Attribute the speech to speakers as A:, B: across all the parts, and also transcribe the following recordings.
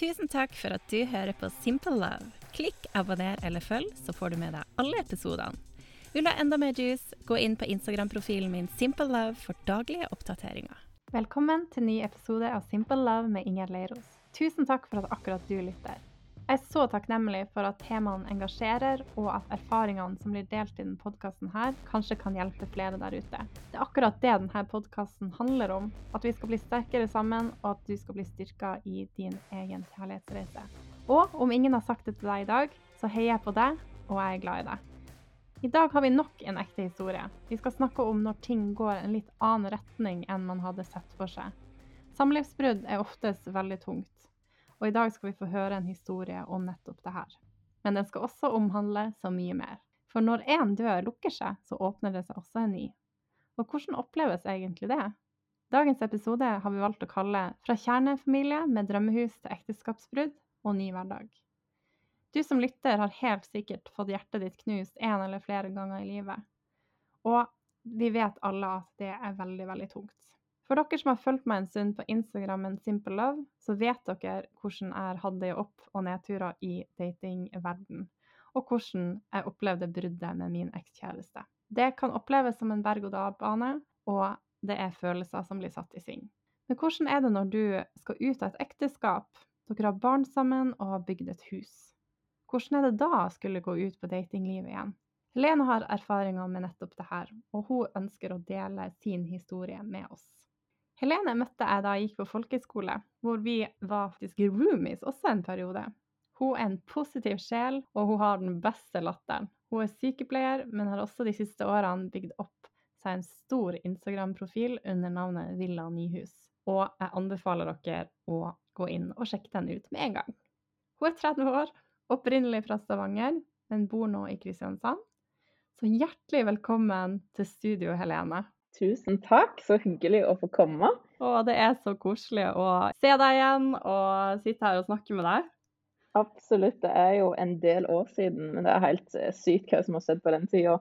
A: Tusen takk for at du hører på Simple Love. Klikk abonner eller følg, så får du med deg alle episodene. Vil du ha enda mer juice, gå inn på Instagram-profilen min Simple Love for daglige oppdateringer. Velkommen til ny episode av Simple Love med Inger Leiros. Tusen takk for at akkurat du lytter. Jeg er så takknemlig for at temaene engasjerer, og at erfaringene som blir delt i denne podkasten kanskje kan hjelpe flere der ute. Det er akkurat det denne podkasten handler om. At vi skal bli sterkere sammen, og at du skal bli styrka i din egen kjærlighetsreise. Og om ingen har sagt det til deg i dag, så heier jeg på deg, og jeg er glad i deg. I dag har vi nok en ekte historie. Vi skal snakke om når ting går en litt annen retning enn man hadde sett for seg. Samlivsbrudd er oftest veldig tungt, og i dag skal vi få høre en historie om nettopp det her. Men den skal også omhandle så mye mer. For når én dør lukker seg, så åpner det seg også en ny. Og hvordan oppleves egentlig det? Dagens episode har vi valgt å kalle 'Fra kjernefamilie med drømmehus til ekteskapsbrudd og ny hverdag'. Du som lytter har helt sikkert fått hjertet ditt knust en eller flere ganger i livet. Og vi vet alle at det er veldig, veldig tungt. For dere som har fulgt meg en stund på Instagrammen Simple Love, så vet dere hvordan jeg hadde opp- og nedturer i datingverden, og hvordan jeg opplevde bruddet med min ekskjæreste. Det kan oppleves som en berg-og-dal-bane, og det er følelser som blir satt i sving. Men hvordan er det når du skal ut av et ekteskap, dere har barn sammen og har bygd et hus? Hvordan er det da å skulle gå ut på datinglivet igjen? Helene har erfaringer med nettopp det her, og hun ønsker å dele sin historie med oss. Helene møtte jeg da jeg gikk på folkeskole, hvor vi var faktisk roomies også en periode. Hun er en positiv sjel, og hun har den beste latteren. Hun er sykepleier, men har også de siste årene bygd opp seg en stor Instagram-profil under navnet Villa Nyhus. Og jeg anbefaler dere å gå inn og sjekke den ut med en gang. Hun er 30 år opprinnelig fra Stavanger, men bor nå i Kristiansand. Så hjertelig velkommen til studio, Helene.
B: Tusen takk, så hyggelig å få komme.
A: Og det er så koselig å se deg igjen og sitte her og snakke med deg.
B: Absolutt, det er jo en del år siden, men det er helt eh, sykt hva som har skjedd på den tida.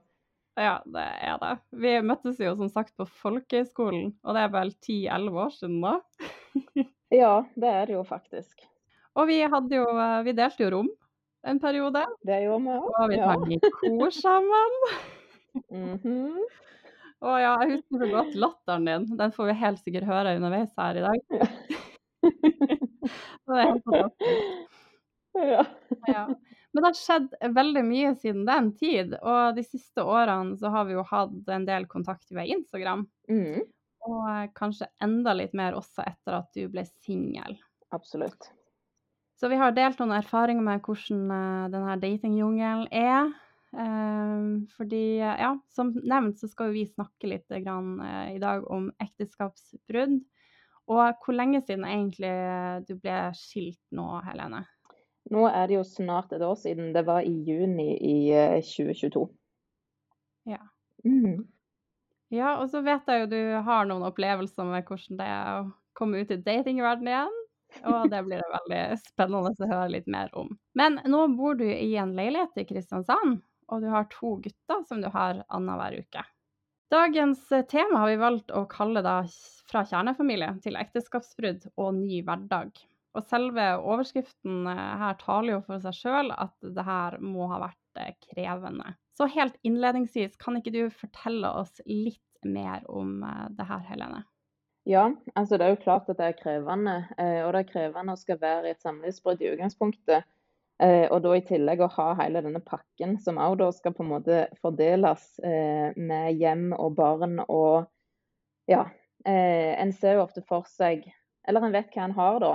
A: Ja, det er det. Vi møttes jo som sagt på folkehøyskolen, og det er vel 10-11 år siden da?
B: ja, det er det jo faktisk.
A: Og vi, hadde jo, eh, vi delte jo rom en periode.
B: Det gjorde vi òg.
A: Og vi sang i kor sammen.
B: mm -hmm.
A: Og ja, jeg husker så godt latteren din. Den får vi helt sikkert høre underveis her i dag. Det er helt fantastisk.
B: Ja.
A: ja. Men det har skjedd veldig mye siden den tid, og de siste årene så har vi jo hatt en del kontakt via Instagram.
B: Mm.
A: Og kanskje enda litt mer også etter at du ble singel.
B: Absolutt.
A: Så vi har delt noen erfaringer med hvordan uh, denne datingjungelen er. Uh, fordi, ja, som nevnt så skal vi snakke litt grann, uh, i dag om ekteskapsbrudd. Og hvor lenge siden egentlig du ble skilt nå, Helene?
B: Nå er det jo snart et år siden. Det var i juni i 2022.
A: Ja.
B: Mm.
A: Ja, og så vet jeg jo du har noen opplevelser med hvordan det er å komme ut i datingverdenen igjen. Og det blir det veldig spennende å høre litt mer om. Men nå bor du i en leilighet i Kristiansand, og du har to gutter som du har annenhver uke. Dagens tema har vi valgt å kalle da 'Fra kjernefamilie til ekteskapsbrudd og ny hverdag'. Og selve overskriften eh, her taler jo for seg sjøl at det her må ha vært eh, krevende. Så helt innledningsvis, kan ikke du fortelle oss litt mer om eh, det her, Helene?
B: Ja, altså det er jo klart at det er krevende. Eh, og det er krevende å skal være i et samlivsbrudd i utgangspunktet. Eh, og da i tillegg å ha hele denne pakken som òg da skal på en måte fordeles eh, med hjem og barn og ja. En ser jo ofte for seg Eller en vet hva en har, da.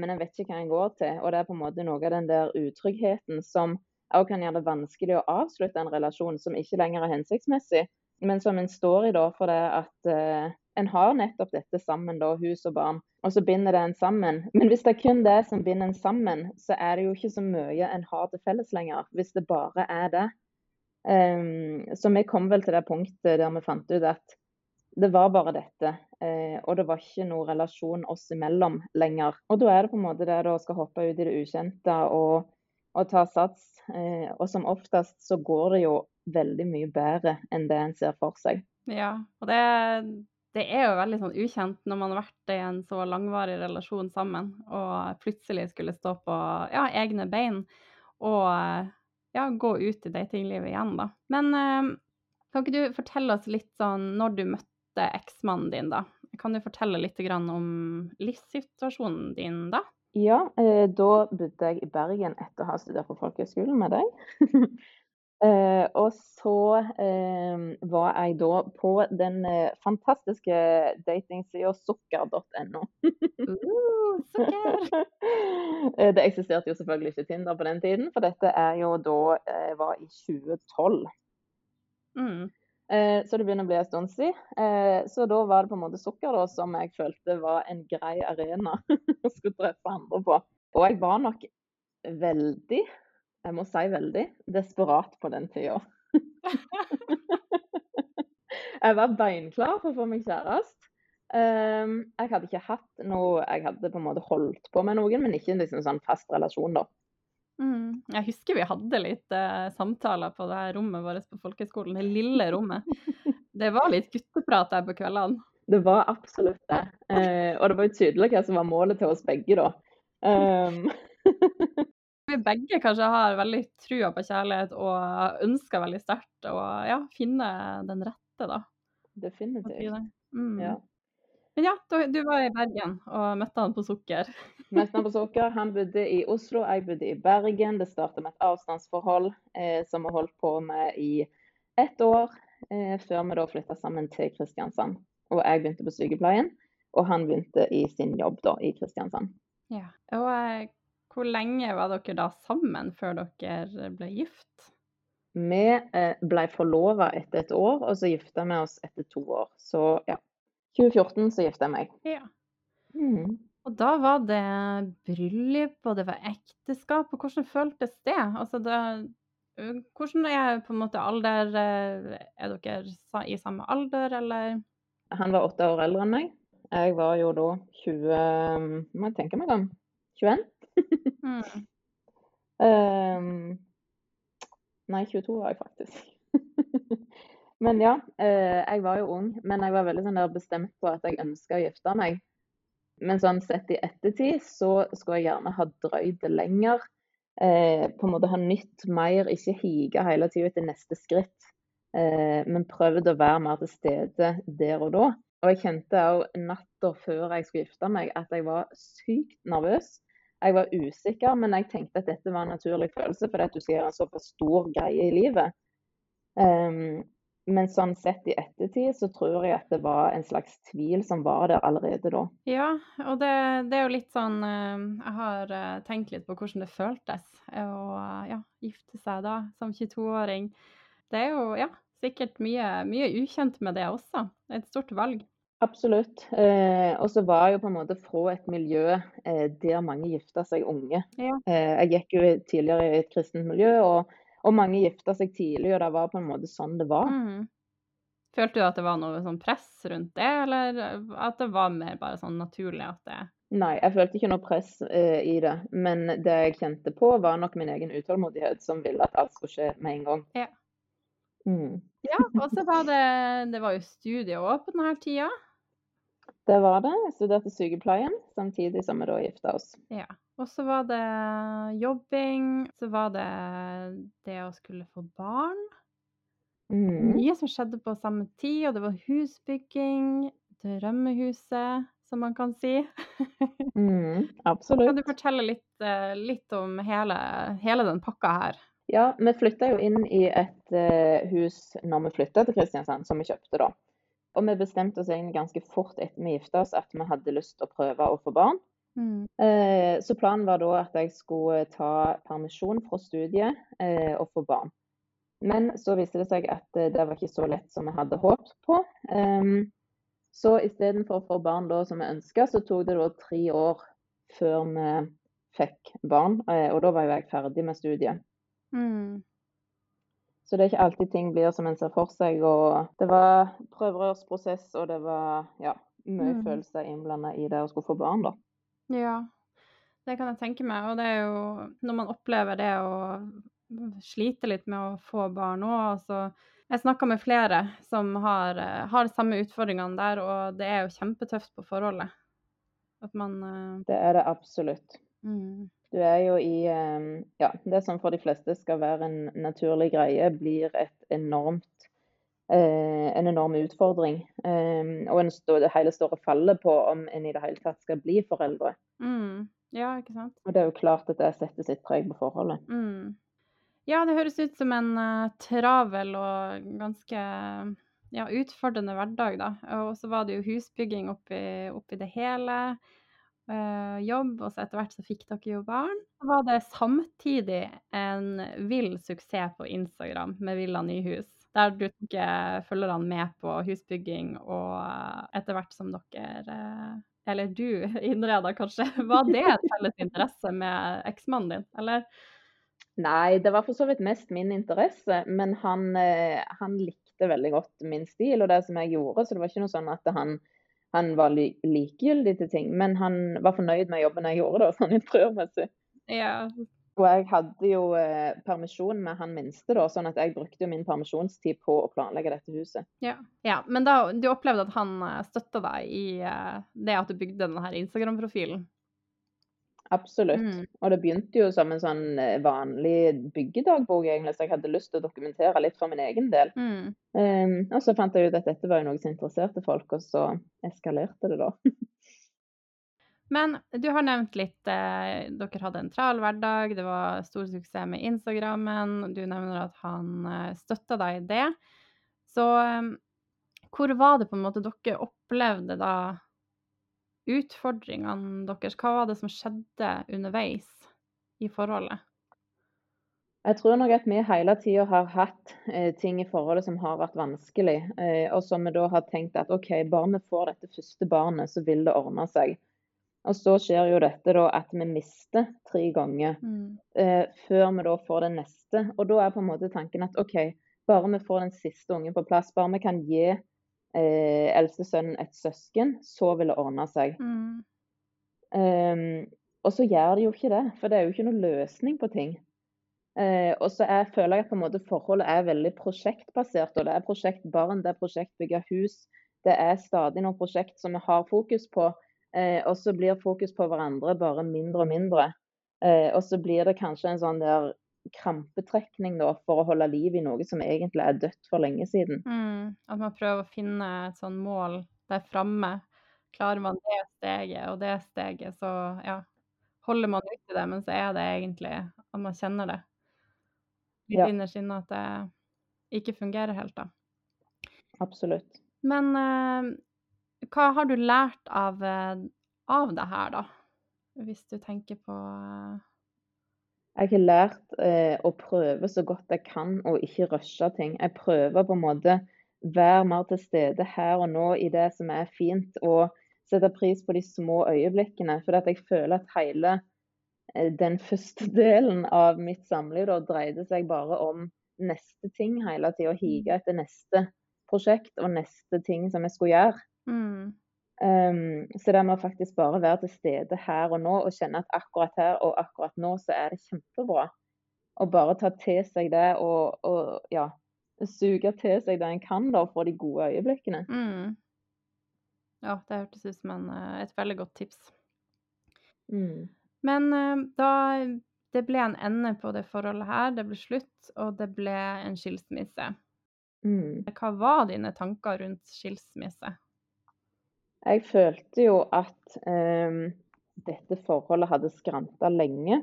B: Men en vet ikke hva en går til. Og det er på en måte noe av den der utryggheten som òg kan gjøre det vanskelig å avslutte en relasjon som ikke lenger er hensiktsmessig, men som en står i da for det at en har nettopp dette sammen, da, hus og barn, og så binder det en sammen. Men hvis det er kun det som binder en sammen, så er det jo ikke så mye en har til felles lenger, hvis det bare er det. Um, så vi kom vel til det punktet der vi fant ut at det var bare dette. Uh, og det var ikke noen relasjon oss imellom lenger. Og da er det på en måte det å skal hoppe ut i det ukjente og, og ta sats. Uh, og som oftest så går det jo veldig mye bedre enn det en ser for seg.
A: Ja, og det det er jo veldig sånn ukjent når man har vært i en så langvarig relasjon sammen, og plutselig skulle stå på ja, egne bein og ja, gå ut i datinglivet igjen, da. Men eh, kan ikke du fortelle oss litt sånn når du møtte eksmannen din, da? Kan du fortelle litt om livssituasjonen din da?
B: Ja, eh, da bodde jeg i Bergen etter å ha studert på folkehøgskolen med deg. Eh, og så eh, var jeg da på den eh, fantastiske datingsida sukker.no.
A: Uh, sukker!
B: Eh, det eksisterte jo selvfølgelig ikke Tinder på den tiden, for dette er jo da jeg var i 2012.
A: Mm.
B: Eh, så det begynner å bli en stund siden. Eh, så da var det på en måte sukker da, som jeg følte var en grei arena å skulle treffe andre på. Og jeg var nok veldig jeg må si veldig, desperat på den tida. jeg var beinklar for å få meg kjæreste. Um, jeg hadde ikke hatt noe Jeg hadde på en måte holdt på med noen, men ikke liksom sånn fast relasjon, da.
A: Mm. Jeg husker vi hadde litt uh, samtaler på det her rommet vårt på folkehøgskolen, det lille rommet. Det var litt gutteprat der på kveldene.
B: Det var absolutt det. Uh, og det var jo tydelig hva som var målet til oss begge, da. Um,
A: vi begge kanskje har veldig trua på kjærlighet og ønsker veldig sterkt å ja, finne den rette, da.
B: Definitivt.
A: Mm.
B: Ja.
A: Men ja, du, du, var i Bergen og møtte han på sukker.
B: møtte han på sukker. Han bodde i Oslo, jeg bodde i Bergen. Det startet med et avstandsforhold eh, som vi holdt på med i ett år, eh, før vi da flytta sammen til Kristiansand. Og jeg begynte på sykepleien, og han begynte i sin jobb da i Kristiansand.
A: Ja, og eh, hvor lenge var dere da sammen før dere ble gift?
B: Vi eh, ble forlova etter et år, og så gifta vi oss etter to år. Så ja. 2014 så gifta jeg meg.
A: Ja.
B: Mm.
A: Og da var det bryllup, og det var ekteskap. Og hvordan føltes det? Altså det hvordan er på en måte alder Er dere i samme alder, eller?
B: Han var åtte år eldre enn meg. Jeg var jo da 20 Må jeg tenke meg om. 21?
A: Mm.
B: um, nei, 22 var jeg faktisk. men ja, uh, jeg var jo ung. Men jeg var veldig sånn bestemt på at jeg ønska å gifte meg. Men sånn sett i ettertid så skulle jeg gjerne ha drøyd det lenger. Eh, på en måte ha nytt mer, ikke hige hele tida etter neste skritt. Eh, men prøvd å være mer til stede der og da. Og jeg kjente òg natta før jeg skulle gifte meg, at jeg var sykt nervøs. Jeg var usikker, men jeg tenkte at dette var en naturlig følelse, fordi at du skal gjøre en såpass stor greie i livet. Um, men sånn sett i ettertid så tror jeg at det var en slags tvil som var der allerede da.
A: Ja, og det, det er jo litt sånn eh, Jeg har eh, tenkt litt på hvordan det føltes å ja, gifte seg da, som 22-åring. Det er jo ja, sikkert mye, mye ukjent med det også. Et stort valg.
B: Absolutt. Eh, og så var jeg jo på en måte fra et miljø eh, der mange gifta seg unge.
A: Ja.
B: Eh, jeg gikk jo tidligere i et kristent miljø, og, og mange gifta seg tidlig, og det var på en måte sånn det var.
A: Mm. Følte du at det var noe sånn press rundt det, eller at det var mer bare sånn naturlig at det
B: Nei, jeg følte ikke noe press eh, i det. Men det jeg kjente på, var nok min egen utålmodighet som ville at alt skulle skje med en gang.
A: Ja.
B: Mm.
A: ja, og så var det Det var jo studie òg på denne tida.
B: Det var det. Jeg studerte sykepleien samtidig som vi da gifta oss.
A: Ja. Og så var det jobbing, så var det det å skulle få barn.
B: Mm.
A: Mye som skjedde på samme tid, og det var husbygging, drømmehuset, som man kan si.
B: mm, absolutt.
A: Kan du fortelle litt, eh, litt om hele, hele, den pakka her?
B: Ja, vi flytta jo inn i et uh, hus når vi flytta til Kristiansand, som vi kjøpte da. Og vi bestemte oss egentlig ganske fort etter vi gifta oss at vi hadde lyst til å prøve å få barn.
A: Mm.
B: Eh, så planen var da at jeg skulle ta permisjon fra studiet eh, og få barn. Men så viste det seg at eh, det var ikke så lett som vi hadde håpet på. Um, så istedenfor å få barn da som vi ønska, så tok det da tre år før vi fikk barn. Eh, og da var jo jeg ferdig med studiet.
A: Mm.
B: Så det er ikke alltid ting blir som en ser for seg. Og det var prøverørsprosess, og det var ja, mye mm. følelser innblanda i det å skulle få barn, da.
A: Ja, det kan jeg tenke meg. Og det er jo når man opplever det å slite litt med å få barn òg, altså Jeg snakka med flere som har, har de samme utfordringene der, og det er jo kjempetøft på forholdet. At man eh,
B: Det er det absolutt.
A: mm,
B: Du er jo i eh, Ja, det som for de fleste skal være en naturlig greie, blir et enormt eh, en enorm utfordring. Eh, og en stå, det hele står og faller på om en i det hele tatt skal bli foreldre.
A: mm, Ja, ikke sant?
B: Og det er jo klart at det setter sitt preg på forholdet.
A: Mm. Ja, det høres ut som en eh, travel og ganske ja, utfordrende hverdag, da. Og så var det jo husbygging oppi, oppi det hele. Eh, jobb, og så etter hvert så fikk dere jo barn. Så var det samtidig en vill suksess på Instagram med Villa Nyhus. Der du tok eh, følgerne med på husbygging, og eh, etter hvert som dere Eller du innreda, kanskje. Var det en felles interesse med eksmannen din, eller?
B: Nei, det var for så vidt mest min interesse, men han, han likte veldig godt min stil og det som jeg gjorde, så det var ikke noe sånn at han, han var likegyldig til ting. Men han var fornøyd med jobben jeg gjorde, da, sånn interiørmessig.
A: Ja.
B: Og jeg hadde jo eh, permisjon med han minste, da, sånn at jeg brukte min permisjonstid på å planlegge dette huset.
A: Ja. ja. Men da, du opplevde at han eh, støtta deg i eh, det at du bygde denne Instagram-profilen?
B: Absolutt.
A: Mm.
B: Og det begynte jo som en sånn eh, vanlig byggedagbok, egentlig, så jeg hadde lyst til å dokumentere litt for min egen del.
A: Mm.
B: Um, og så fant jeg ut at dette var jo noe som interesserte folk, og så eskalerte det da.
A: Men du har nevnt litt eh, Dere hadde en travel hverdag, det var stor suksess med Instagrammen. Du nevner at han eh, støtta deg i det. Så eh, hvor var det på en måte dere opplevde da utfordringene deres? Hva var det som skjedde underveis i forholdet?
B: Jeg tror nok at vi hele tida har hatt eh, ting i forholdet som har vært vanskelig, eh, og som vi da har tenkt at OK, bare vi får dette første barnet, så vil det ordne seg. Og så skjer jo dette da at vi mister tre ganger
A: Mm.
B: eh, før vi da får den neste. Og da er på en måte tanken at OK, bare vi får den siste ungen på plass, bare vi kan gi eh, eldste sønnen et søsken, så vil det ordne seg.
A: Mm.
B: Um, og så gjør det jo ikke det, for det er jo ikke noen løsning på ting. Eh, og så er, føler jeg på en måte forholdet er veldig prosjektbasert. og Det er prosjektbarn, det er prosjekt bygge hus. Det er stadig noen prosjekt som vi har fokus på. Eh, og så blir fokus på hverandre bare mindre og mindre. Eh, og så blir det kanskje en sånn der krampetrekning da, for å holde liv i noe som egentlig er dødt for lenge siden.
A: Mm. At man prøver å finne et sånn mål der framme. Klarer man det steget og det steget, så ja, holder man ut i det, men så er det egentlig at man kjenner det litt
B: Ja.
A: innerst inne at det ikke fungerer helt, da.
B: Absolutt.
A: Men uh, hva har du lært av, eh, av det her, da? Hvis du tenker på eh,
B: Jeg har lært eh, å prøve så godt jeg kan å ikke rushe ting. Jeg prøver på en måte være mer til stede her og nå i det som er fint, og sette pris på de små øyeblikkene. For jeg føler at hele eh, den første delen av mitt samliv da, dreide seg bare om neste ting hele tida. Hige etter neste prosjekt og neste ting som jeg skulle gjøre.
A: mm,
B: Um, så det med å faktisk bare være til stede her og nå og kjenne at akkurat her og akkurat nå så er det kjempebra. Og bare ta til seg det og, og ja, suge til seg det en kan da for de gode øyeblikkene.
A: mm. Ja, det hørtes ut som en, eh, et veldig godt tips.
B: Mm.
A: Men eh, da det ble en ende på det forholdet her, det ble slutt, og det ble en skilsmisse.
B: Mm.
A: Hva var dine tanker rundt skilsmisse?
B: Jeg følte jo at eh, dette forholdet hadde skranta lenge.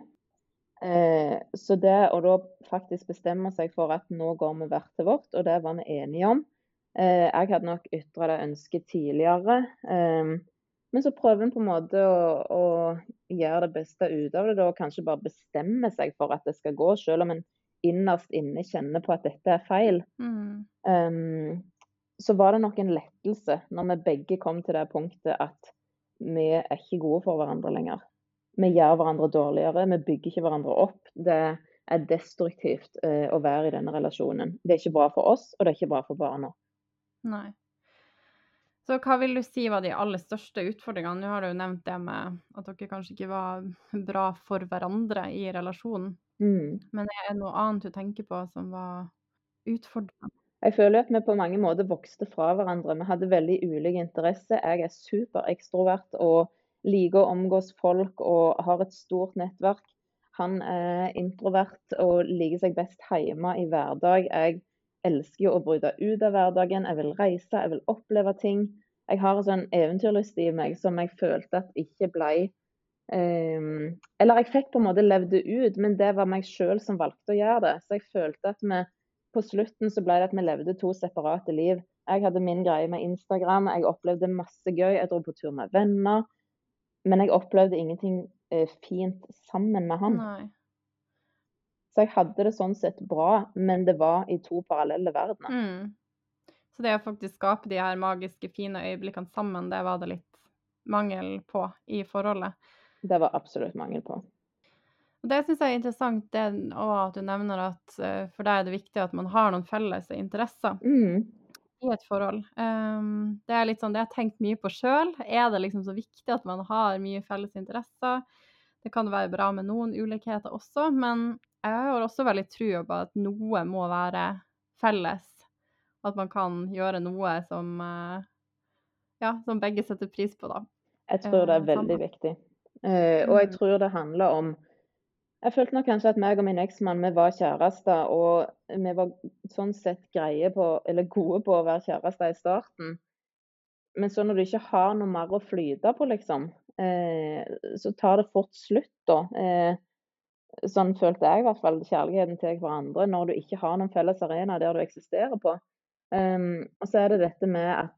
B: Eh, så det å da faktisk bestemme seg for at nå går vi hvert til vårt, og det var vi enige om. Eh, jeg hadde nok ytra det ønsket tidligere. Um, men så prøver en på en måte å, å gjøre det beste ut av det, da, og kanskje bare bestemme seg for at det skal gå, selv om en innerst inne kjenner på at dette er feil.
A: Mm.
B: Um, så var det nok en lettelse når vi begge kom til det punktet at vi er ikke gode for hverandre lenger. Vi gjør hverandre dårligere, vi bygger ikke hverandre opp. Det er destruktivt eh, å være i denne relasjonen. Det er ikke bra for oss, og det er ikke bra for barna.
A: Nei. Så hva vil du si var de aller største utfordringene? Nå har du jo nevnt det med at dere kanskje ikke var bra for hverandre i relasjonen.
B: Mm.
A: Men er det noe annet du tenker på som var utfordrende?
B: Jeg føler at vi på mange måter vokste fra hverandre. Vi hadde veldig ulike interesser. Jeg er superekstrovert og liker å omgås folk og har et stort nettverk. Han er introvert og liker seg best hjemme i hverdag. Jeg elsker jo å bryte ut av hverdagen. Jeg vil reise, jeg vil oppleve ting. Jeg har en sånn eventyrlyst i meg som jeg følte at ikke ble um, Eller jeg fikk på en måte levd det ut, men det var meg sjøl som valgte å gjøre det. Så jeg følte at vi på slutten så ble det at vi levde to separate liv. Jeg hadde min greie med Instagram, jeg opplevde masse gøy. Jeg dro på tur med venner. Men jeg opplevde ingenting eh, fint sammen med han.
A: Nei.
B: Så jeg hadde det sånn sett bra, men det var i to parallelle verdener.
A: Mm. Så det å faktisk skape de her magiske, fine øyeblikkene sammen, det var det litt mangel på i forholdet.
B: Det var absolutt mangel på.
A: Og det syns jeg er interessant, det, òg at du nevner at uh, for deg er det viktig at man har noen felles interesser
B: Mm.
A: i et forhold. Um, det er litt sånn, det jeg har tenkt mye på sjøl. Er det liksom så viktig at man har mye felles interesser? Det kan være bra med noen ulikheter også, men jeg har også veldig trua på at noe må være felles. At man kan gjøre noe som, uh, ja, som begge setter pris på, da.
B: Jeg tror det
A: Eh,
B: er veldig
A: sammen.
B: viktig. Eh, og jeg
A: Mm.
B: tror det handler om Jeg følte nok kanskje at meg og min eksmann vi var kjærester, og vi var sånn sett greie på, eller gode på å være kjærester i starten. Men så når du ikke har noe mer å flyte på, liksom, eh, så tar det fort slutt, da. Eh, sånn følte jeg i hvert fall kjærligheten til hverandre, når du ikke har noen felles arena der du eksisterer på. Um, og så er det dette med at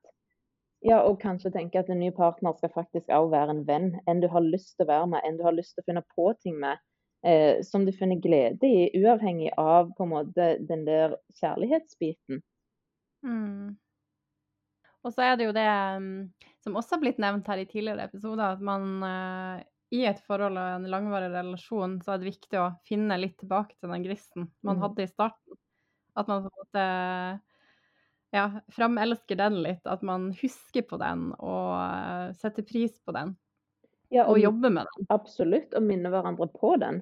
B: ja, og kanskje tenke at en ny partner skal faktisk også være en venn. En du har lyst til å være med, en du har lyst til å finne på ting med. Eh, som du finner glede i, uavhengig av på en måte den der kjærlighetsbiten.
A: Mm. Og så er det jo det mm, som også har blitt nevnt her i tidligere episoder, at man eh, i et forhold og en langvarig relasjon, så er det viktig å finne litt tilbake til den gristen man
B: Mm.
A: hadde i starten. At man på en måte ja, framelsker den litt. At man husker på den og eh, setter pris på den.
B: Ja,
A: Og jobbe med den.
B: Absolutt, og minne hverandre på den.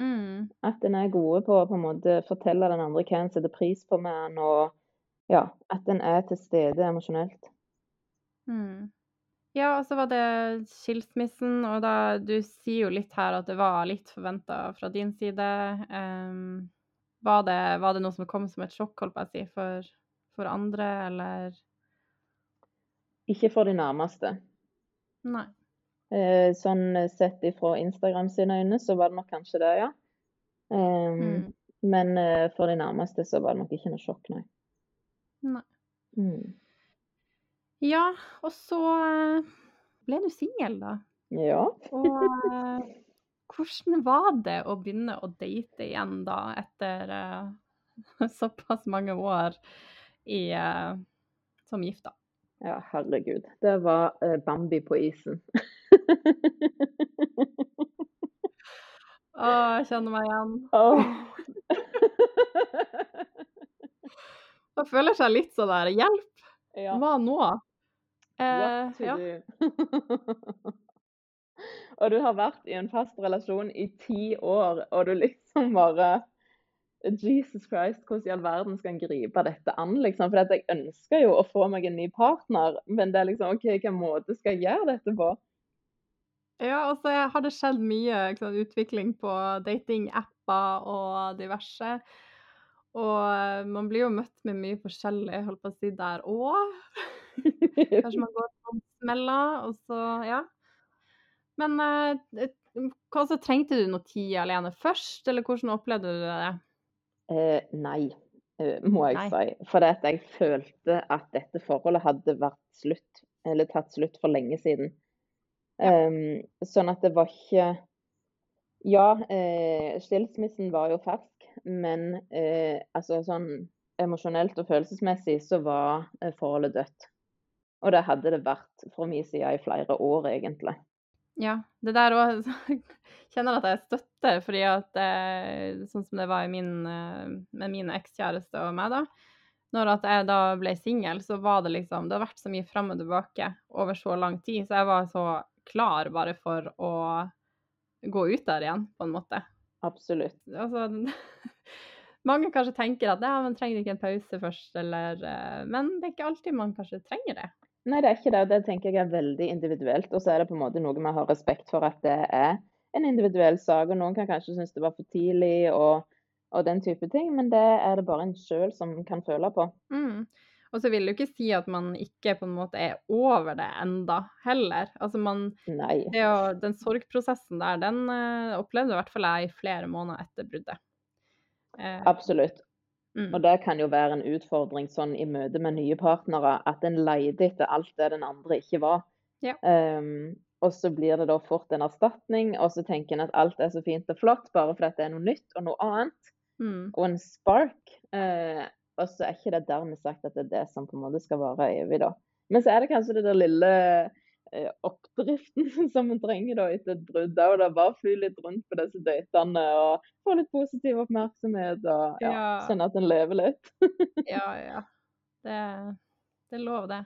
A: Mm.
B: At en er gode på å på en måte fortelle den andre hva en setter pris på med den, og ja, at en er til stede emosjonelt.
A: Mm. Ja, og så var det skilsmissen, og da Du sier jo litt her at det var litt forventa fra din side. Um, var, det, var det noe som kom som et sjokk, holdt på å si, for, for andre, eller
B: Ikke for de nærmeste.
A: Nei.
B: Eh, sånn sett ifra Instagram sine øyne, så var det nok kanskje det, ja. Um,
A: Mm.
B: Men eh, for de nærmeste så var det nok ikke noe sjokk, nei.
A: Nei.
B: Mm.
A: Ja, og så eh, ble du singel, da.
B: Ja.
A: Og eh, hvordan var det å begynne å date igjen da, etter uh, såpass mange år i, uh, som gifta?
B: Ja, herregud. Det var uh, Bambi på isen.
A: Å, jeg kjenner meg igjen.
B: Oh.
A: Man føler seg litt sånn der Hjelp,
B: ja.
A: hva nå? Eh, ja.
B: og du har vært i en fast relasjon i ti år, og du liksom bare Jesus Christ, hvordan i all verden skal en gripe dette an? liksom? For jeg ønsker jo å få meg en ny partner, men det er liksom OK, hvilken måte skal jeg gjøre dette på?
A: Ja, og så har det skjedd mye sant, utvikling på datingapper og diverse. Og eh, man blir jo møtt med mye forskjellig, holdt på å si, der òg. Kanskje man går på smeller, og så Ja. Men eh, hva så trengte du noe tid alene først, eller hvordan opplevde du det?
B: Eh, nei, eh, må jeg
A: Nei.
B: si. For at jeg følte at dette forholdet hadde vært slutt, eller tatt slutt for lenge siden. Ehm, sånn at det var ikke Ja, eh, skilsmissen var jo fersk, men eh, altså sånn emosjonelt og følelsesmessig så var eh, forholdet dødt. Og det hadde det vært fra min side i flere år, egentlig.
A: Ja, det der òg kjenner at jeg støtter, fordi at eh, sånn som det var i min, eh, med min ekskjæreste og meg, da. Når at jeg da ble singel, så var det liksom Det har vært så mye fram og tilbake over så lang tid, så jeg var så klar bare for å gå ut der igjen, på en måte.
B: Absolutt.
A: Altså mange kanskje tenker at ja, man trenger ikke en pause først, eller eh, Men det er ikke alltid man kanskje trenger det.
B: Nei, det er ikke det. og Det tenker jeg er veldig individuelt. Og så er det på en måte noe vi har respekt for at det er en individuell sak. Og noen kan kanskje synes det var for tidlig og, og den type ting, men det er det bare en sjøl som kan føle på.
A: Mm. Og så vil det jo ikke si at man ikke på en måte er over det enda heller. Altså man, å, den sorgprosessen der, den uh, opplevde i hvert fall jeg i flere måneder etter bruddet. Uh,
B: Absolutt.
A: mm.
B: Og det kan jo være en utfordring sånn i møte med nye partnere, at en leter etter alt det den andre ikke var.
A: Ja.
B: Um, og så blir det da fort en erstatning, og så tenker en at alt er så fint og flott bare fordi det er noe nytt og noe annet,
A: Mm.
B: og en spark. Eh, og så er ikke det dermed sagt at det er det som på en måte skal vare evig, da. Men så er det kanskje det der lille eh, oppdriften som en trenger da etter et brudd. Og da bare fly litt rundt på disse datene og få litt positiv oppmerksomhet og ja,
A: Ja.
B: kjenne at en lever litt.
A: Ja, ja. Det, det er lov, det.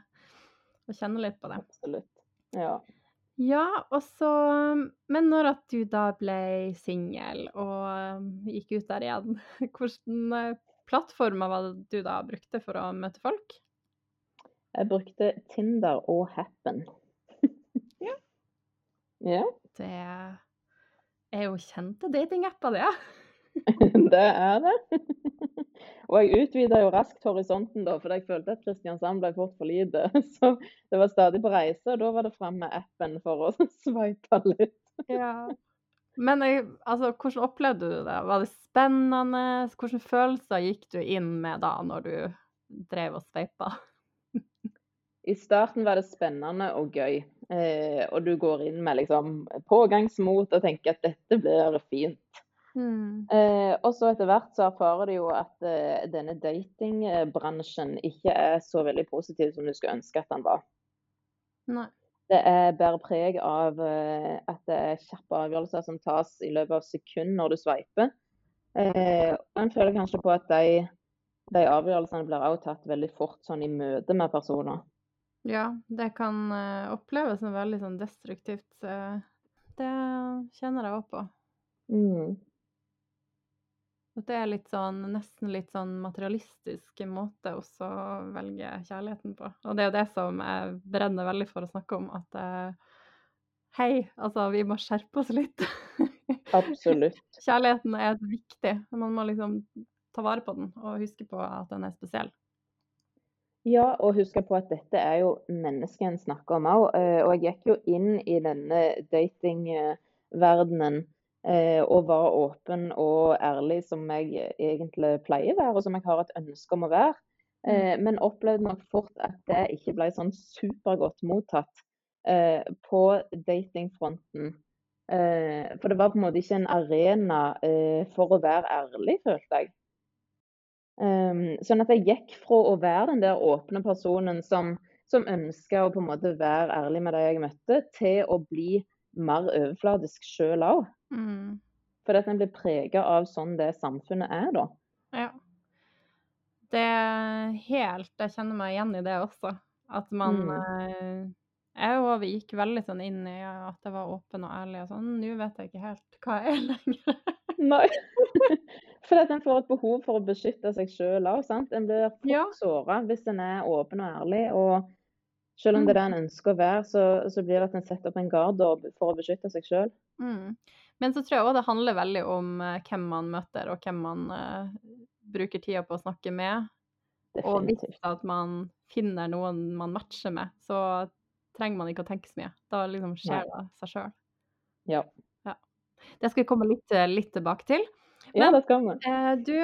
A: Å kjenne litt på det.
B: Absolutt. Ja.
A: Ja, og så Men når at du da ble singel og um, gikk ut der igjen, hvilke plattformer var det du da brukte for å møte folk?
B: Jeg brukte Tinder og Happen.
A: Ja.
B: Ja,
A: Det er jo kjente datingapper, det.
B: det er det. Og jeg utvida jo raskt horisonten, da, for jeg følte at Kristiansand ble fort for lite. Så det var stadig på reise, og da var det fram med appen for å sveipe litt.
A: Ja. Men altså, hvordan opplevde du det? Var det spennende? Hvilke følelser gikk du inn med da, når du drev og sveipa?
B: I starten var det spennende og gøy, eh, og du går inn med liksom pågangsmot og tenker at dette blir fint.
A: Mm.
B: Eh, og så etter hvert så erfarer du jo at eh, denne datingbransjen ikke er så veldig positiv som du skulle ønske at den var.
A: Nei.
B: Det er bærer preg av eh, at det er kjappe avgjørelser som tas i løpet av sekund når du sveiper. Eh, en føler kanskje på at de, de avgjørelsene blir også tatt veldig fort sånn i møte med personer.
A: Ja, det kan eh, oppleves som veldig sånn destruktivt. eh, det kjenner jeg òg på.
B: Mm.
A: At det er litt sånn, nesten litt sånn materialistisk måte også å velge kjærligheten på. Og det er jo det som jeg brenner veldig for å snakke om, at eh, hei, altså vi må skjerpe oss litt.
B: Absolutt.
A: Kjærligheten er viktig. Man må liksom ta vare på den og huske på at den er spesiell.
B: Ja, og husk på at dette er jo mennesket en snakker om òg. Og jeg gikk jo inn i denne datingverdenen eh, og var åpen og ærlig som jeg egentlig pleier å være, og som jeg har et ønske om å være. Eh, Men opplevde nok fort at det ikke ble sånn supergodt mottatt eh, på datingfronten. Eh, For det var på en måte ikke en arena eh, for å være ærlig, følte jeg. Um, sånn at jeg gikk fra å være den der åpne personen som, som ønska å på en måte være ærlig med de jeg møtte, til å bli mer overfladisk sjøl òg.
A: Mm.
B: Fordi at en blir prega av sånn det samfunnet er, da.
A: Ja. Det er helt Jeg kjenner meg igjen i det også. At man
B: Mm.
A: eh, Jeg òg gikk veldig sånn inn i at jeg var åpen og ærlig og sånn. Nå vet jeg ikke helt hva jeg er lenger.
B: Nei. Fordi at en får et behov for å beskytte seg sjøl òg. En blir fort
A: Ja.
B: såra hvis en er åpen og ærlig. Og selv om det er det en ønsker å være, så, så blir det at en setter opp en gard for å beskytte seg sjøl.
A: Mm. Men så tror jeg òg det handler veldig om eh, hvem man møter, og hvem man uh, bruker tida på å snakke med. Og hvis at man finner noen man matcher med, så trenger man ikke å tenke så mye. Da liksom skjer det seg sjøl.
B: Ja.
A: Det skal vi komme litt, eh, litt tilbake til.
B: ja, det skal vi.
A: Eh, du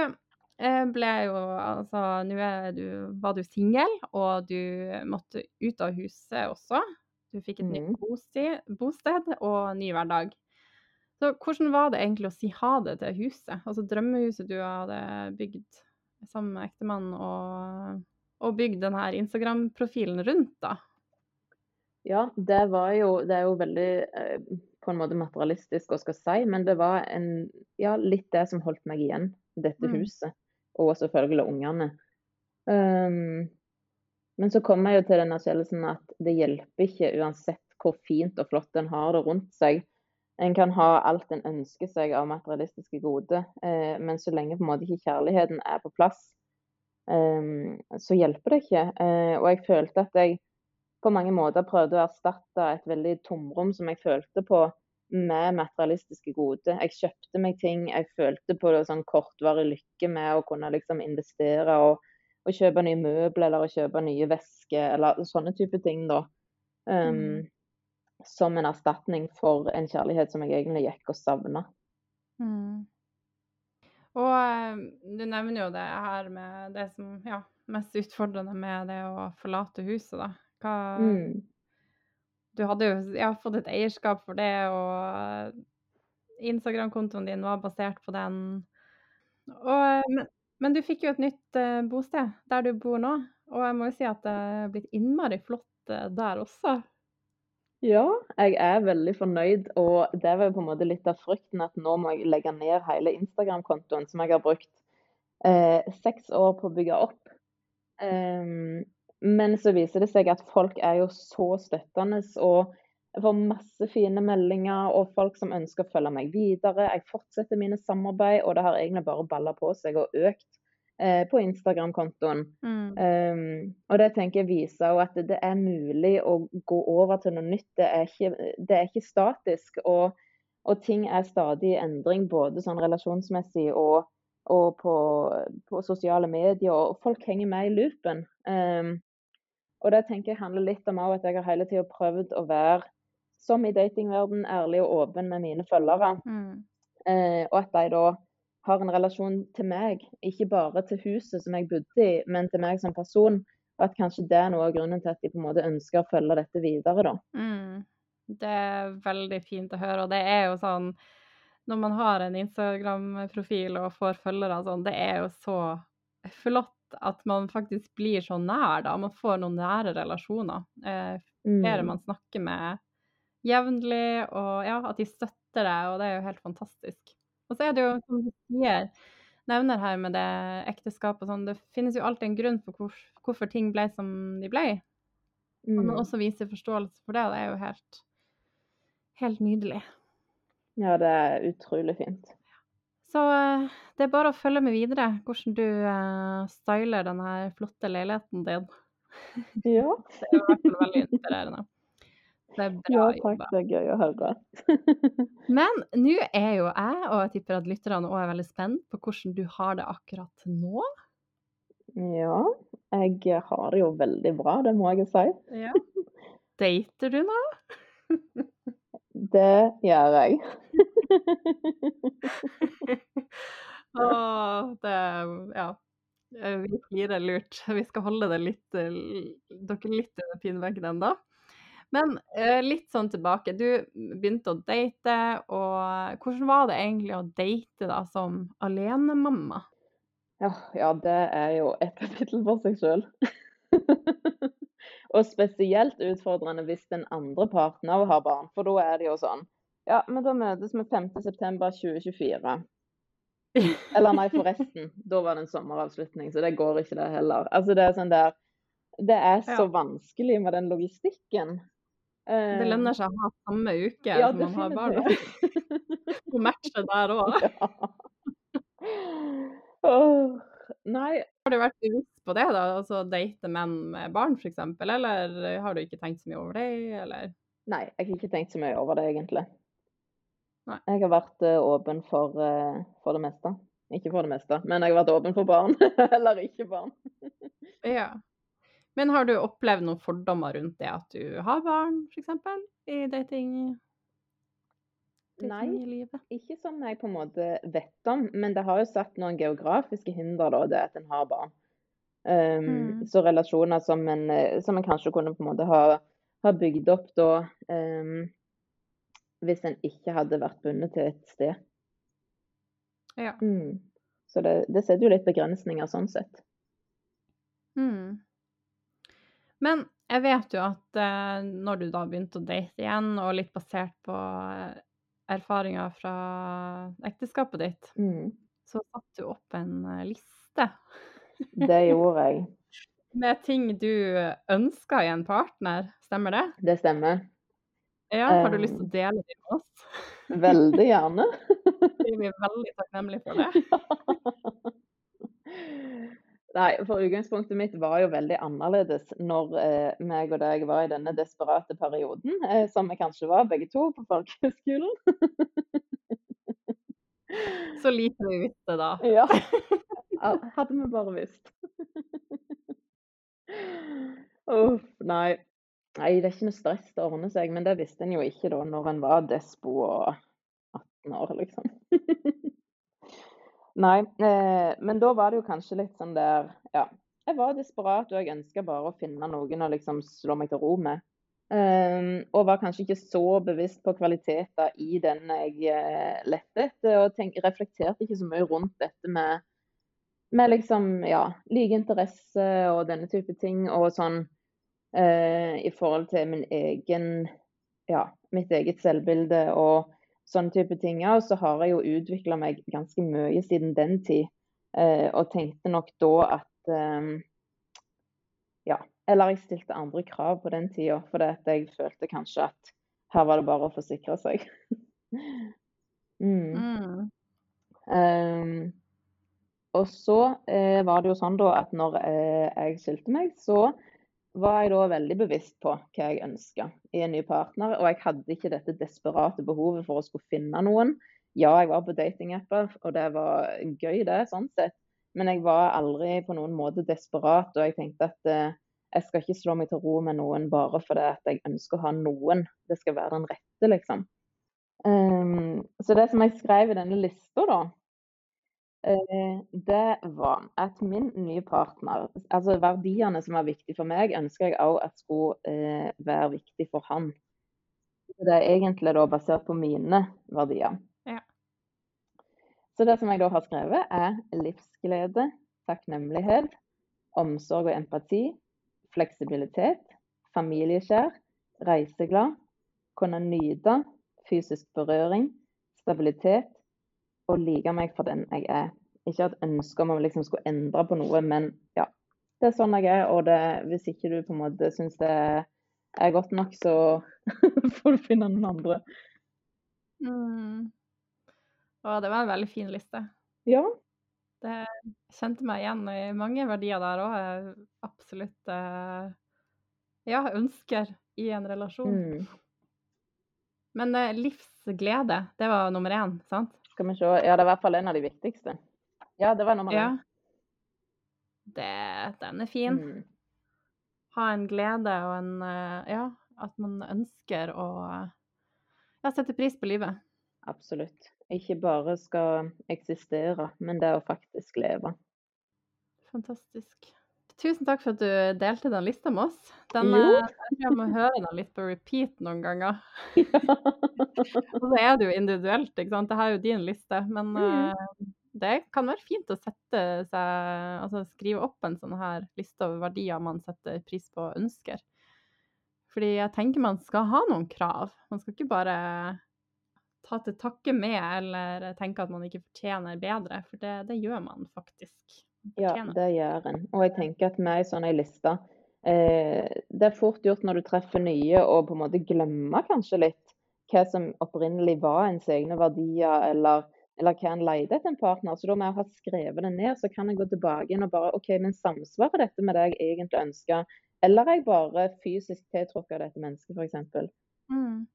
A: ble jo Altså, nå du, var du singel, og du måtte ut av huset også. Du fikk et nytt
B: Mhm.
A: bosted, bosted og ny hverdag. Så hvordan var det egentlig å si ha det til huset? Altså drømmehuset du hadde bygd sammen med ektemannen, og, og bygd denne Instagram-profilen rundt, da?
B: Ja, det var jo Det er jo veldig eh, på en måte materialistisk å skal si, men det var en, ja, litt det som holdt meg igjen. Dette
A: Mm.
B: huset. Og selvfølgelig ungene. Um, men så kom jeg jo til den erkjennelsen at det hjelper ikke uansett hvor fint og flott en har det rundt seg, En kan ha alt en ønsker seg av materialistiske goder, eh, men så lenge på en måte ikke kjærligheten er på plass, eh, så hjelper det ikke. Eh, og jeg følte at jeg på mange måter prøvde å erstatte et veldig tomrom som jeg følte på, med materialistiske goder. Jeg kjøpte meg ting, jeg følte på det sånn kortvarig lykke med å kunne liksom investere og, og kjøpe nye møbler eller kjøpe nye vesker eller sånne type ting, da. Um, mm. Som en erstatning for en kjærlighet som jeg egentlig gikk og savna.
A: Mm. Og eh, du nevner jo det her med det som ja, mest utfordrende med det å forlate huset, da. Hva, mm du hadde jo ja, fått et eierskap for det, og Instagram-kontoen din var basert på den. Og, men, men, du fikk jo et nytt uh, bosted der du bor nå, og jeg må jo si at det er blitt innmari flott uh, der også.
B: Ja, jeg er veldig fornøyd, og det var jo på en måte litt av frykten at nå må jeg legge ned hele Instagram-kontoen som jeg har brukt eh, seks år på å bygge opp. Um, men så viser det seg at folk er jo så støttende og jeg får masse fine meldinger og folk som ønsker å følge meg videre. Jeg fortsetter mine samarbeid, og det har egentlig bare balla på seg og økt eh, på Instagram-kontoen. Mm. Um, og det tenker jeg viser at det er mulig å gå over til noe nytt. Det er ikke, det er ikke statisk. Og, og, ting er stadig i endring, både sånn relasjonsmessig og, og på, på, sosiale medier. Og folk henger med i loopen. Um, og det tenker jeg handler litt om at jeg har hele tida prøvd å være, som i datingverden, ærlig og åpen med mine følgere. Mm. Eh, og at de da har en relasjon til meg, ikke bare til huset som jeg bodde i, men til meg som person. Og at kanskje det er noe av grunnen til at de på en måte ønsker å følge dette videre, da.
A: Mm. Det er veldig fint å høre. Og det er jo sånn når man har en Instagram-profil og får følgere sånn, det er jo så flott at man faktisk blir så nær, da. Man får noen nære relasjoner. Eh, flere mm. man snakker med jevnlig, og ja, at de støtter deg, og det er jo helt fantastisk. Og så er det jo, som du sier, nevner her med det ekteskapet og sånn, det finnes jo alltid en grunn for hvor, hvorfor ting ble som de ble. Mm. Og man også viser forståelse for det, og det er jo helt, helt nydelig.
B: Ja, det er utrolig fint.
A: Så eh, det er bare å følge med videre hvordan du uh, styler denne flotte leiligheten din.
B: Ja.
A: det er i hvert fall veldig inspirerende.
B: Det er bra ja, takk. Det er gøy å høre.
A: Men nå er jo jeg, og jeg tipper at lytterne òg er veldig spent på hvordan du har det akkurat nå.
B: Ja, jeg har det jo veldig bra, det må jeg jo si. Ja.
A: Dater du nå?
B: Det gjør jeg.
A: Det Ja. Vi flirer lurt. Vi skal holde det litt, dere litt under pinveggen ennå. Men eh, litt sånn tilbake. Du begynte å date, og hvordan var det egentlig å date da som alenemamma?
B: Ja, ja, det er jo et kapittel for seg sjøl. Og spesielt utfordrende hvis den andre parten har barn, for da er det jo sånn Ja, men da møtes vi 5.9.2024. Eller nei, forresten. Da var det en sommeravslutning, så det går ikke det heller. Altså det er sånn der Det er så ja. vanskelig med den logistikken.
A: Det lønner seg å ha samme uke ja, som man har barn. Og matche der òg.
B: Ja. Oh, nei.
A: Har du vært bevisst på det, da? Altså date menn med barn, f.eks.? Eller har du ikke tenkt så mye over det, eller?
B: Nei, jeg har ikke tenkt så mye over det, egentlig. Nei. Jeg har vært uh, åpen for, uh, for, det meste. Ikke for det meste, men jeg har vært åpen for barn. eller ikke barn.
A: ja. Men har du opplevd noen fordommer rundt det at du har barn, f.eks. i dating?
B: Nei, ikke som jeg på en måte vet om. Men det har jo satt noen geografiske hinder, da, det at en har barn. Um, mm. Så relasjoner som en, eh, som en, kanskje kunne på en måte ha, ha bygd opp da um, hvis en ikke hadde vært bundet til et sted.
A: Ja.
B: Mm. Så det, det, setter jo litt begrensninger sånn sett.
A: Mm. Men jeg vet jo at eh, når du da begynte å date igjen, og litt basert på uh, erfaringer fra ekteskapet ditt,
B: mm.
A: så satte du opp en uh, liste.
B: Det gjorde jeg.
A: Med ting du ønska i en partner, stemmer det?
B: Det stemmer.
A: Ja, har du lyst til å dele det med oss?
B: Veldig gjerne.
A: Vi er veldig takknemlige for det.
B: Nei, for utgangspunktet mitt var jo veldig annerledes når eh, meg og deg var i denne desperate perioden, eh, som vi kanskje var begge to på folkehøgskolen.
A: Så lite vi visste da.
B: Ja. Hadde vi bare visst. Uff, nei. Nei, det er ikke noe stress, det ordner seg. Men det visste en jo ikke da når en var despo og 18 år, liksom. nei, eh, men da var det jo kanskje litt sånn der Ja. Jeg var desperat, og jeg ønska bare å finne noen å liksom slå meg til ro med. Um, og var kanskje ikke så bevisst på kvaliteter i den jeg uh, lette etter. Og tenk, reflekterte ikke så mye rundt dette med, med liksom, ja, like interesse og denne type ting. Og sånn uh, i forhold til min egen ja, mitt eget selvbilde og sånne type ting. Og så har jeg jo utvikla meg ganske mye siden den tid. eh, og tenkte nok da at eh, ja, eller jeg stilte andre krav på den tida, fordi jeg følte kanskje at her var det bare å forsikre seg. mm. Mm. Um, og så eh, var det jo sånn da at når eh, jeg skilte meg, så var jeg da veldig bevisst på hva jeg ønska i en ny partner. Og jeg hadde ikke dette desperate behovet for å skulle finne noen. Ja, jeg var på datingapper, og det var gøy, det, sånn sett. Men jeg var aldri på noen måte desperat, og jeg tenkte at eh, jeg skal ikke slå meg til ro med noen bare fordi at jeg ønsker å ha noen. Det skal være den rette, liksom. Um, så det som jeg skrev i denne lista, da, det var at min nye partner Altså verdiene som var viktige for meg, ønsker jeg òg at skulle uh, være viktig for han. Det er egentlig da basert på mine verdier. Ja. Så det som jeg da har skrevet, er livsglede, takknemlighet, omsorg og empati, fleksibilitet, familiekjær, reiseglad, kunne nyte, fysisk berøring, stabilitet og like meg for den jeg er. Ikke et ønske om å liksom skulle endre på noe, men ja. Det er sånn jeg er, og det, hvis ikke du på en måte syns det er godt nok, så får du finne noen andre.
A: Mm. Å, det var en veldig fin liste.
B: Ja,
A: det kjente meg igjen i mange verdier der òg. Absolutt eh, ja, ønsker i en relasjon. Mm. Men eh, livsglede, det var nummer én, sant?
B: Skal vi se. Ja, det er i hvert fall en av de viktigste. Ja, det var nummer én.
A: Det, den er fin. Mm. Ha en glede og en eh, Ja, at man ønsker å ja, sette pris på livet.
B: Absolutt ikke bare skal eksistere, men det å faktisk leve.
A: Fantastisk. Tusen takk for at du delte den lista med oss. Den, eh, jeg må høre den litt på repeat noen ganger. Ja. og så er det jo individuelt, ikke sant. Det er jo din liste. Men mm. det kan være fint å sette seg Altså skrive opp en sånn her liste over verdier man setter pris på og ønsker. Fordi jeg tenker man skal ha noen krav. Man skal ikke bare ta til takke med eller tenke at man ikke fortjener bedre, for det, det gjør man faktisk.
B: Ja, det gjør en. Og jeg tenker at med ei sånn liste eh, Det er fort gjort når du treffer nye og på en måte glemmer kanskje litt hva som opprinnelig var ens egne verdier, eller, eller hva en leide etter en partner. Så da med å ha skrevet det ned, så kan jeg gå tilbake inn og bare OK, men samsvarer dette med det jeg egentlig ønsker? Eller er jeg bare fysisk tiltrukket av dette mennesket, f.eks.? Mm.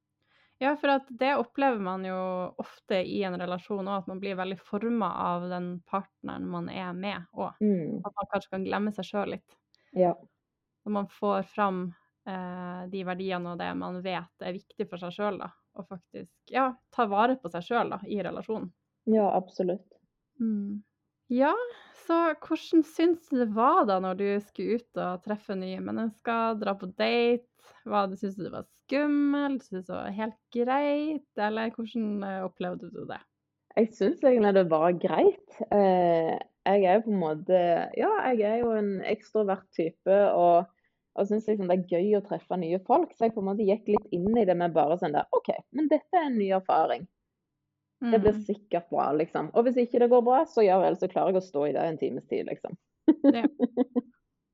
A: Ja, for at det opplever man jo ofte i en relasjon òg, at man blir veldig forma av den partneren man er med òg. Mm. At man kanskje kan glemme seg sjøl litt. Ja. Når man får fram eh, de verdiene og det man vet er viktig for seg sjøl, da. Og faktisk ja, ta vare på seg sjøl i relasjonen.
B: Ja, absolutt.
A: Mm. Ja, så hvordan syns du det var da når du skulle ut og treffe nye mennesker, dra på date? Hva du Syns du det var skummelt? Syns du det var helt greit? Eller hvordan eh, opplevde du det?
B: Jeg syns egentlig det var greit. Eh, jeg er jo på en måte Ja, jeg er jo en ekstrovert type. og og syns liksom det er gøy å treffe nye folk. Så jeg på en måte gikk litt inn i det med bare sånn der OK, men dette er en ny erfaring. Det blir mm. sikkert bra, liksom. Og hvis ikke det går bra, så gjør jeg, så klarer jeg å stå i det en times tid, liksom.
A: ja.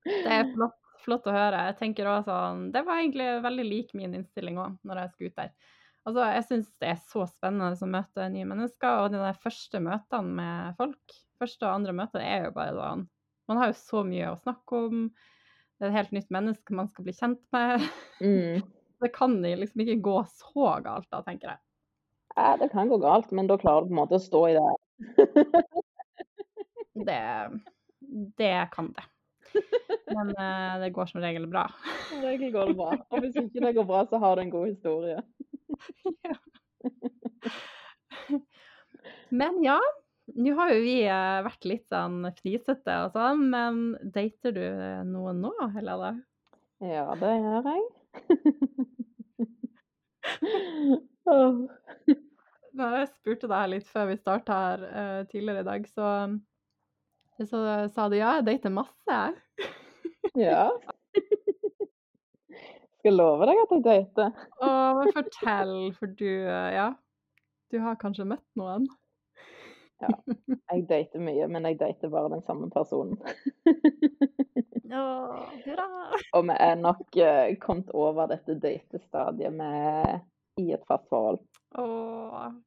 A: Det er flott, flott, å høre. Jeg tenker også sånn, Det var egentlig veldig lik min innstilling òg, når jeg skulle ut der. Altså, Jeg syns det er så spennende å møte nye mennesker, og de der første møtene med folk, første og andre møter, er jo bare sånn Man har jo så mye å snakke om. Det er et helt nytt menneske man skal bli kjent med.
B: Mm.
A: Det kan liksom ikke gå så galt da, tenker jeg.
B: Ja, det kan gå galt, men da klarer du på en måte å stå i det.
A: det, det kan det. Men uh, det går som regel bra.
B: Som regel går det bra. Og hvis ikke det går bra, så har du en god historie.
A: ja. Men ja, nå har jo vi uh, vært litt sånn fnisete og sånn, men dater du noen nå, Helene?
B: Ja, det gjør jeg. oh.
A: Når jeg spurte deg litt før vi starta her uh, tidligere i dag, så, så sa du ja, jeg dater masse.
B: ja. Skal love deg at jeg dater.
A: Å, men fortell, for du Ja, du har kanskje møtt noen?
B: ja. Jeg dater mye, men jeg dater bare den samme personen.
A: Hurra!
B: Og vi er nok uh, kommet over dette datestadiet med i et fast forhold.
A: Å,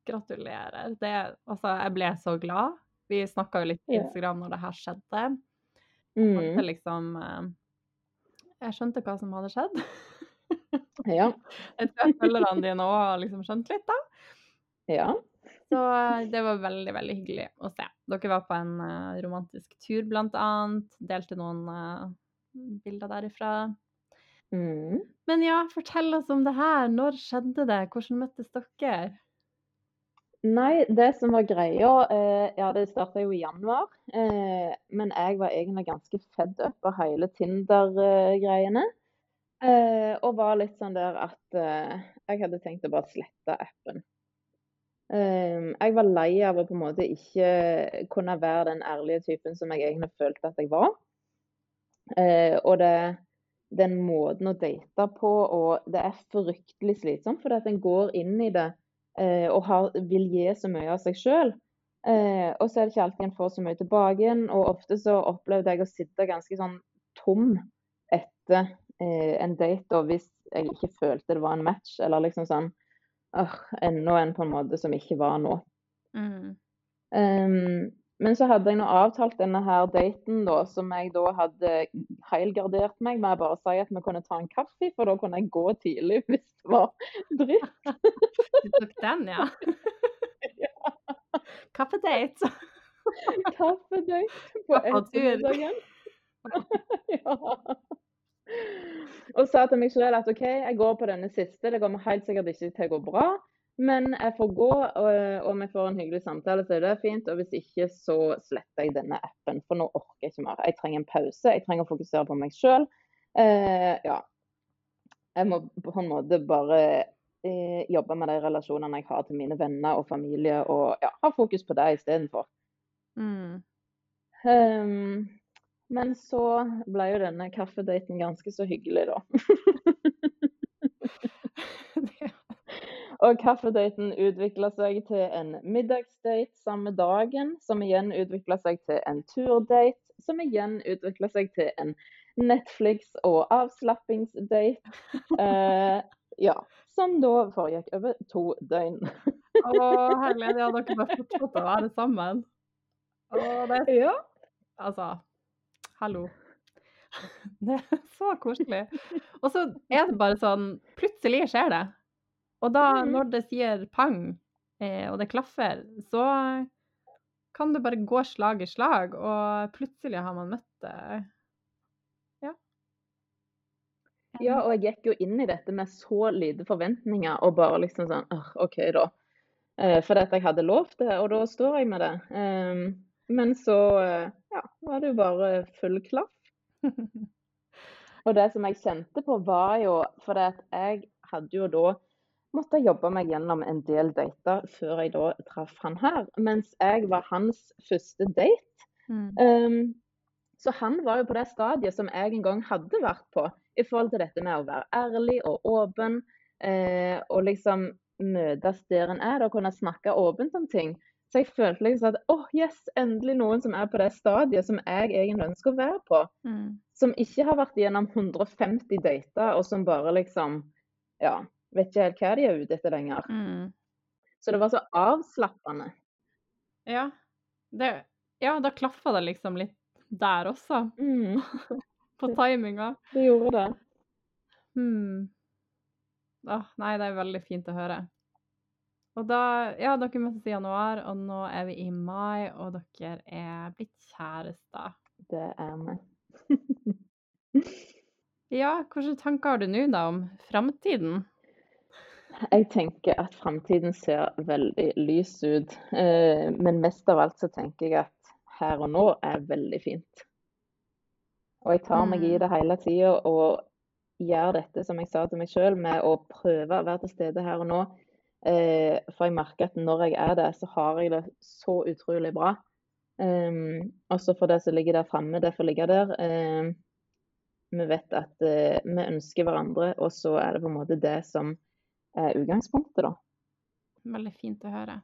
A: gratulerer. Det, altså, jeg ble så glad. Vi snakka jo litt på Instagram når det her skjedde. Mm. Liksom, eh, jeg skjønte hva som hadde skjedd.
B: ja.
A: Jeg tror følgerne dine òg har liksom skjønt litt, da.
B: Ja.
A: Så eh, det var veldig, veldig hyggelig å se. Dere var på en uh, romantisk tur, blant annet. Delte noen bilder derifra.
B: Mm.
A: Men ja, fortell oss om det her. Når skjedde det? Hvordan møttes dere?
B: Nei, det som var greia eh, Ja, det starta jo i januar. Eh, men jeg var egentlig ganske fedd up av hele Tinder-greiene. Eh, og var litt sånn der at eh, jeg hadde tenkt å bare slette appen. Eh, jeg var lei av å på en måte ikke kunne være den ærlige typen som jeg egentlig følte at jeg var. Eh, og det den måten å date på, og det er fryktelig slitsomt, fordi at en går inn i det eh, og har, vil gi så mye av seg sjøl. Eh, og så er det ikke alltid en får så mye tilbake igjen, og ofte så opplevde jeg å sitte ganske sånn tom etter eh, en date, og hvis jeg ikke følte det var en match, eller liksom sånn øh, Enda en på en måte som ikke var nå.
A: Mm.
B: Um, men så hadde jeg nå avtalt denne her daten, da, som jeg da hadde heilgardert meg med å bare si at vi kunne ta en kaffe, for da kunne jeg gå tidlig hvis det var dritt.
A: Du tok den, ja?
B: ja.
A: Kaffedate.
B: Kaffedate på ettermiddagen. ja. Og sa til meg selv at OK, jeg går på denne siste, det kommer helt sikkert ikke til å gå bra. Men jeg får gå, og, vi får en hyggelig samtale, så er det fint. Og hvis ikke, så sletter jeg denne appen, for nå orker jeg ikke mer. Jeg trenger en pause, jeg trenger å fokusere på meg sjøl. Eh, ja. Jeg må på en måte bare eh, jobbe med de relasjonene jeg har til mine venner og familie, og ja, ha fokus på det istedenfor.
A: Mm.
B: Um, men så ble jo denne kaffedaten ganske så hyggelig, da. Og kaffedaten utvikla seg til en middagsdate samme dagen, som igjen utvikla seg til en turdate, som igjen utvikla seg til en Netflix- og avslappingsdate. Eh, ja. Som da foregikk over to døgn.
A: Å, herlighet. Ja, dere bare fortsatte å være sammen. Å, det er
B: Ja.
A: Altså, hallo. Det er så koselig. Og så er det bare sånn Plutselig skjer det. Og da,
B: Mhm.
A: når det sier pang, eh, og det klaffer, så kan det bare gå slag i slag, og plutselig har man møtt det. Ja.
B: Ja, og jeg gikk jo inn i dette med så lite forventninger og bare liksom sånn «Åh, OK, da. Eh, fordi at jeg hadde lovt det, og da står jeg med det. Um, men så eh, ja, var det jo bare full klaff. Og det som jeg kjente på, var jo For jeg hadde jo da måtte jobbe meg gjennom en del dater før jeg da traff han her. Mens jeg var hans første date.
A: Mm.
B: Um, så han var jo på det stadiet som jeg en gang hadde vært på, i forhold til dette med å være ærlig og åpen, eh, og liksom møtes der en er, og kunne snakke åpent om ting. Så jeg følte liksom at åh, yes, endelig noen som er på det stadiet som jeg egentlig ønsker å være på.
A: Mm.
B: Som ikke har vært gjennom 150 dater, og som bare liksom Ja, vet ikke helt hva de er ute etter lenger.
A: Mm.
B: Så det var så avslappende.
A: Ja. Det, ja, da klaffa det liksom litt der også,
B: Mm,
A: på timinga.
B: det gjorde det.
A: Hmm. Åh, nei, det er veldig fint å høre. Og da, ja, dere møttes i januar, og nå er vi i mai, og dere er blitt kjærester.
B: Det er vi.
A: Ja, hvilke tanker har du nå da om framtiden?
B: Jeg tenker at framtiden ser veldig lys ut. Eh, men mest av alt så tenker jeg at her og nå er veldig fint. Og jeg tar meg i
A: Mm.
B: det hele tida og gjør dette som jeg sa til meg sjøl, med å prøve å være til stede her og nå. Eh, for jeg merker at når jeg er det, så har jeg det så utrolig bra. Um, også for det som ligger der framme, det får ligge der. Um, vi vet at eh, vi ønsker hverandre, og så er det på en måte det som utgangspunktet, da.
A: Veldig fint å høre.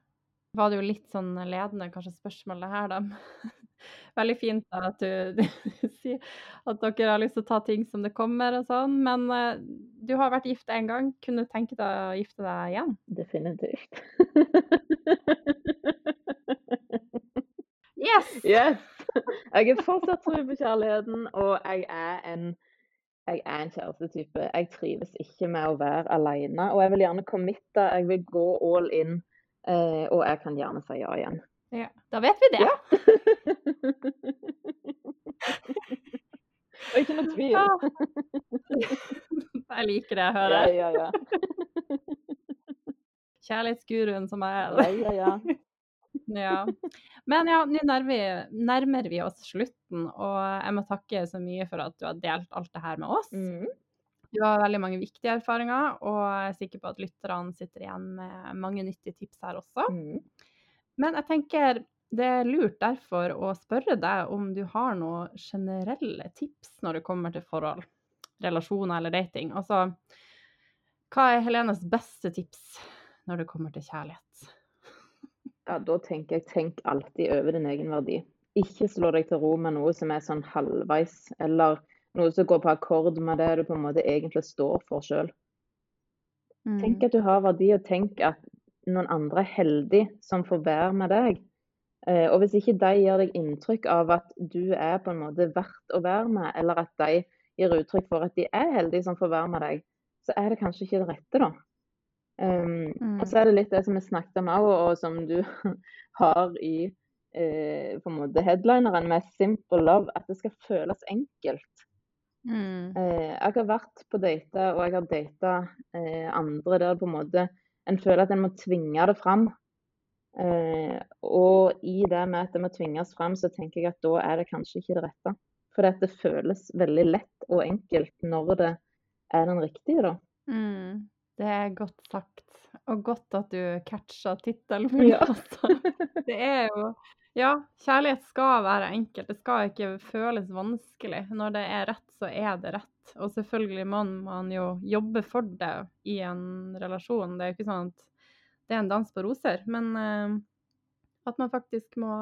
A: Var det jo litt sånn ledende, kanskje, spørsmålet her, da. Veldig fint da at du, du sier at dere har lyst til å ta ting som det kommer og sånn, men eh, du har vært gift én gang. Kunne du tenke deg å gifte deg igjen?
B: Definitivt.
A: Yes!
B: yes! Jeg er fortsatt tro på kjærligheten, og jeg er en jeg er en kjærestetype. Jeg trives ikke med å være alene, og jeg vil gjerne committe. Jeg vil gå all in, eh, og jeg kan gjerne si ja igjen.
A: Ja, da vet vi det.
B: Ja. og ikke noe tvil.
A: Jeg liker det jeg
B: Ja,
A: hører.
B: ja, ja.
A: Kjærlighetsguruen som jeg er.
B: ja, ja.
A: Ja. Men ja, nå nærmer, vi- nærmer vi oss slutten, og jeg må takke så mye for at du har delt alt det her med oss.
B: Mm.
A: Du har veldig mange viktige erfaringer, og jeg er sikker på at lytterne sitter igjen med mange nyttige tips her også.
B: Mm.
A: Men jeg tenker det er lurt derfor å spørre deg om du har noen generelle tips når det kommer til forhold, relasjoner eller dating. Altså, hva er Helenes beste tips når det kommer til kjærlighet?
B: Ja, da tenker jeg tenk alltid over din egen verdi. Ikke slå deg til ro med noe som er sånn halvveis, eller noe som går på akkord med det du på en måte egentlig står for sjøl.
A: Mm.
B: Tenk at du har verdi, og tenk at noen andre er heldige som får være med deg. Eh, Og hvis ikke de gir deg inntrykk av at du er på en måte verdt å være med, eller at de gir uttrykk for at de er heldige som får være med deg, så er det kanskje ikke det rette, da. Um,
A: Mm.
B: Og så er det litt det som vi snakket om òg, og som du har i eh, på en måte headlineren med 'simple love', at det skal føles enkelt.
A: Mm.
B: Eh, jeg har vært på dater, og jeg har data eh, andre der på en måte en føler at en må tvinge det fram. Eh, og i det med at det må tvinges fram, så tenker jeg at da er det kanskje ikke det rette. For det føles veldig lett og enkelt når det er den riktige, da.
A: Mm. Det er godt sagt, og godt at du catcha tittelen.
B: Ja.
A: det, altså. Er jo Ja, kjærlighet skal være enkelt. Det skal ikke føles vanskelig. Når det er rett, så er det rett. Og selvfølgelig må man jo jobbe for det i en relasjon. Det er jo ikke sånn at det er en dans på roser, men uh, at man faktisk må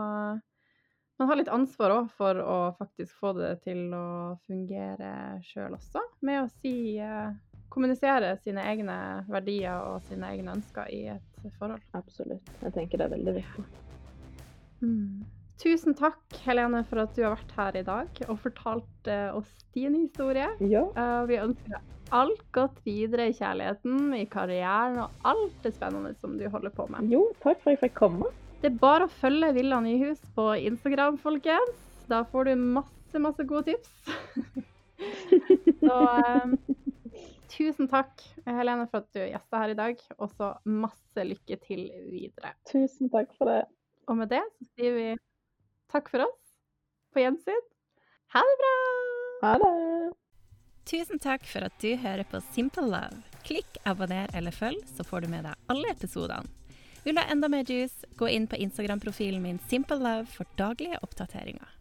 A: Man har litt ansvar òg for å faktisk få det til å fungere sjøl også, med å si eh, kommunisere sine egne verdier og sine egne ønsker i et forhold.
B: Absolutt. Jeg tenker det er veldig viktig.
A: Mm. Tusen takk, Helene, for at du har vært her i dag og fortalt eh, oss din historie.
B: Ja.
A: Eh, vi ønsker deg alt godt videre i kjærligheten, i karrieren og alt det spennende som du holder på med.
B: Jo, takk for at jeg fikk komme.
A: Det er bare å følge Villa Nyhus på Instagram, folkens. Da får du masse, masse gode tips. Så eh, tusen takk, Helene, for at du gjesta her i dag. Og så masse lykke til videre.
B: Tusen takk for det.
A: Og med det så sier vi takk for oss. På gjensyn. Ha det bra!
B: Ha det.
A: Tusen takk for at du hører på Simple Love. Klikk abonner eller følg, så får du med deg alle episodene. Vil du ha enda mer juice, gå inn på Instagram-profilen min Simple Love for daglige oppdateringer.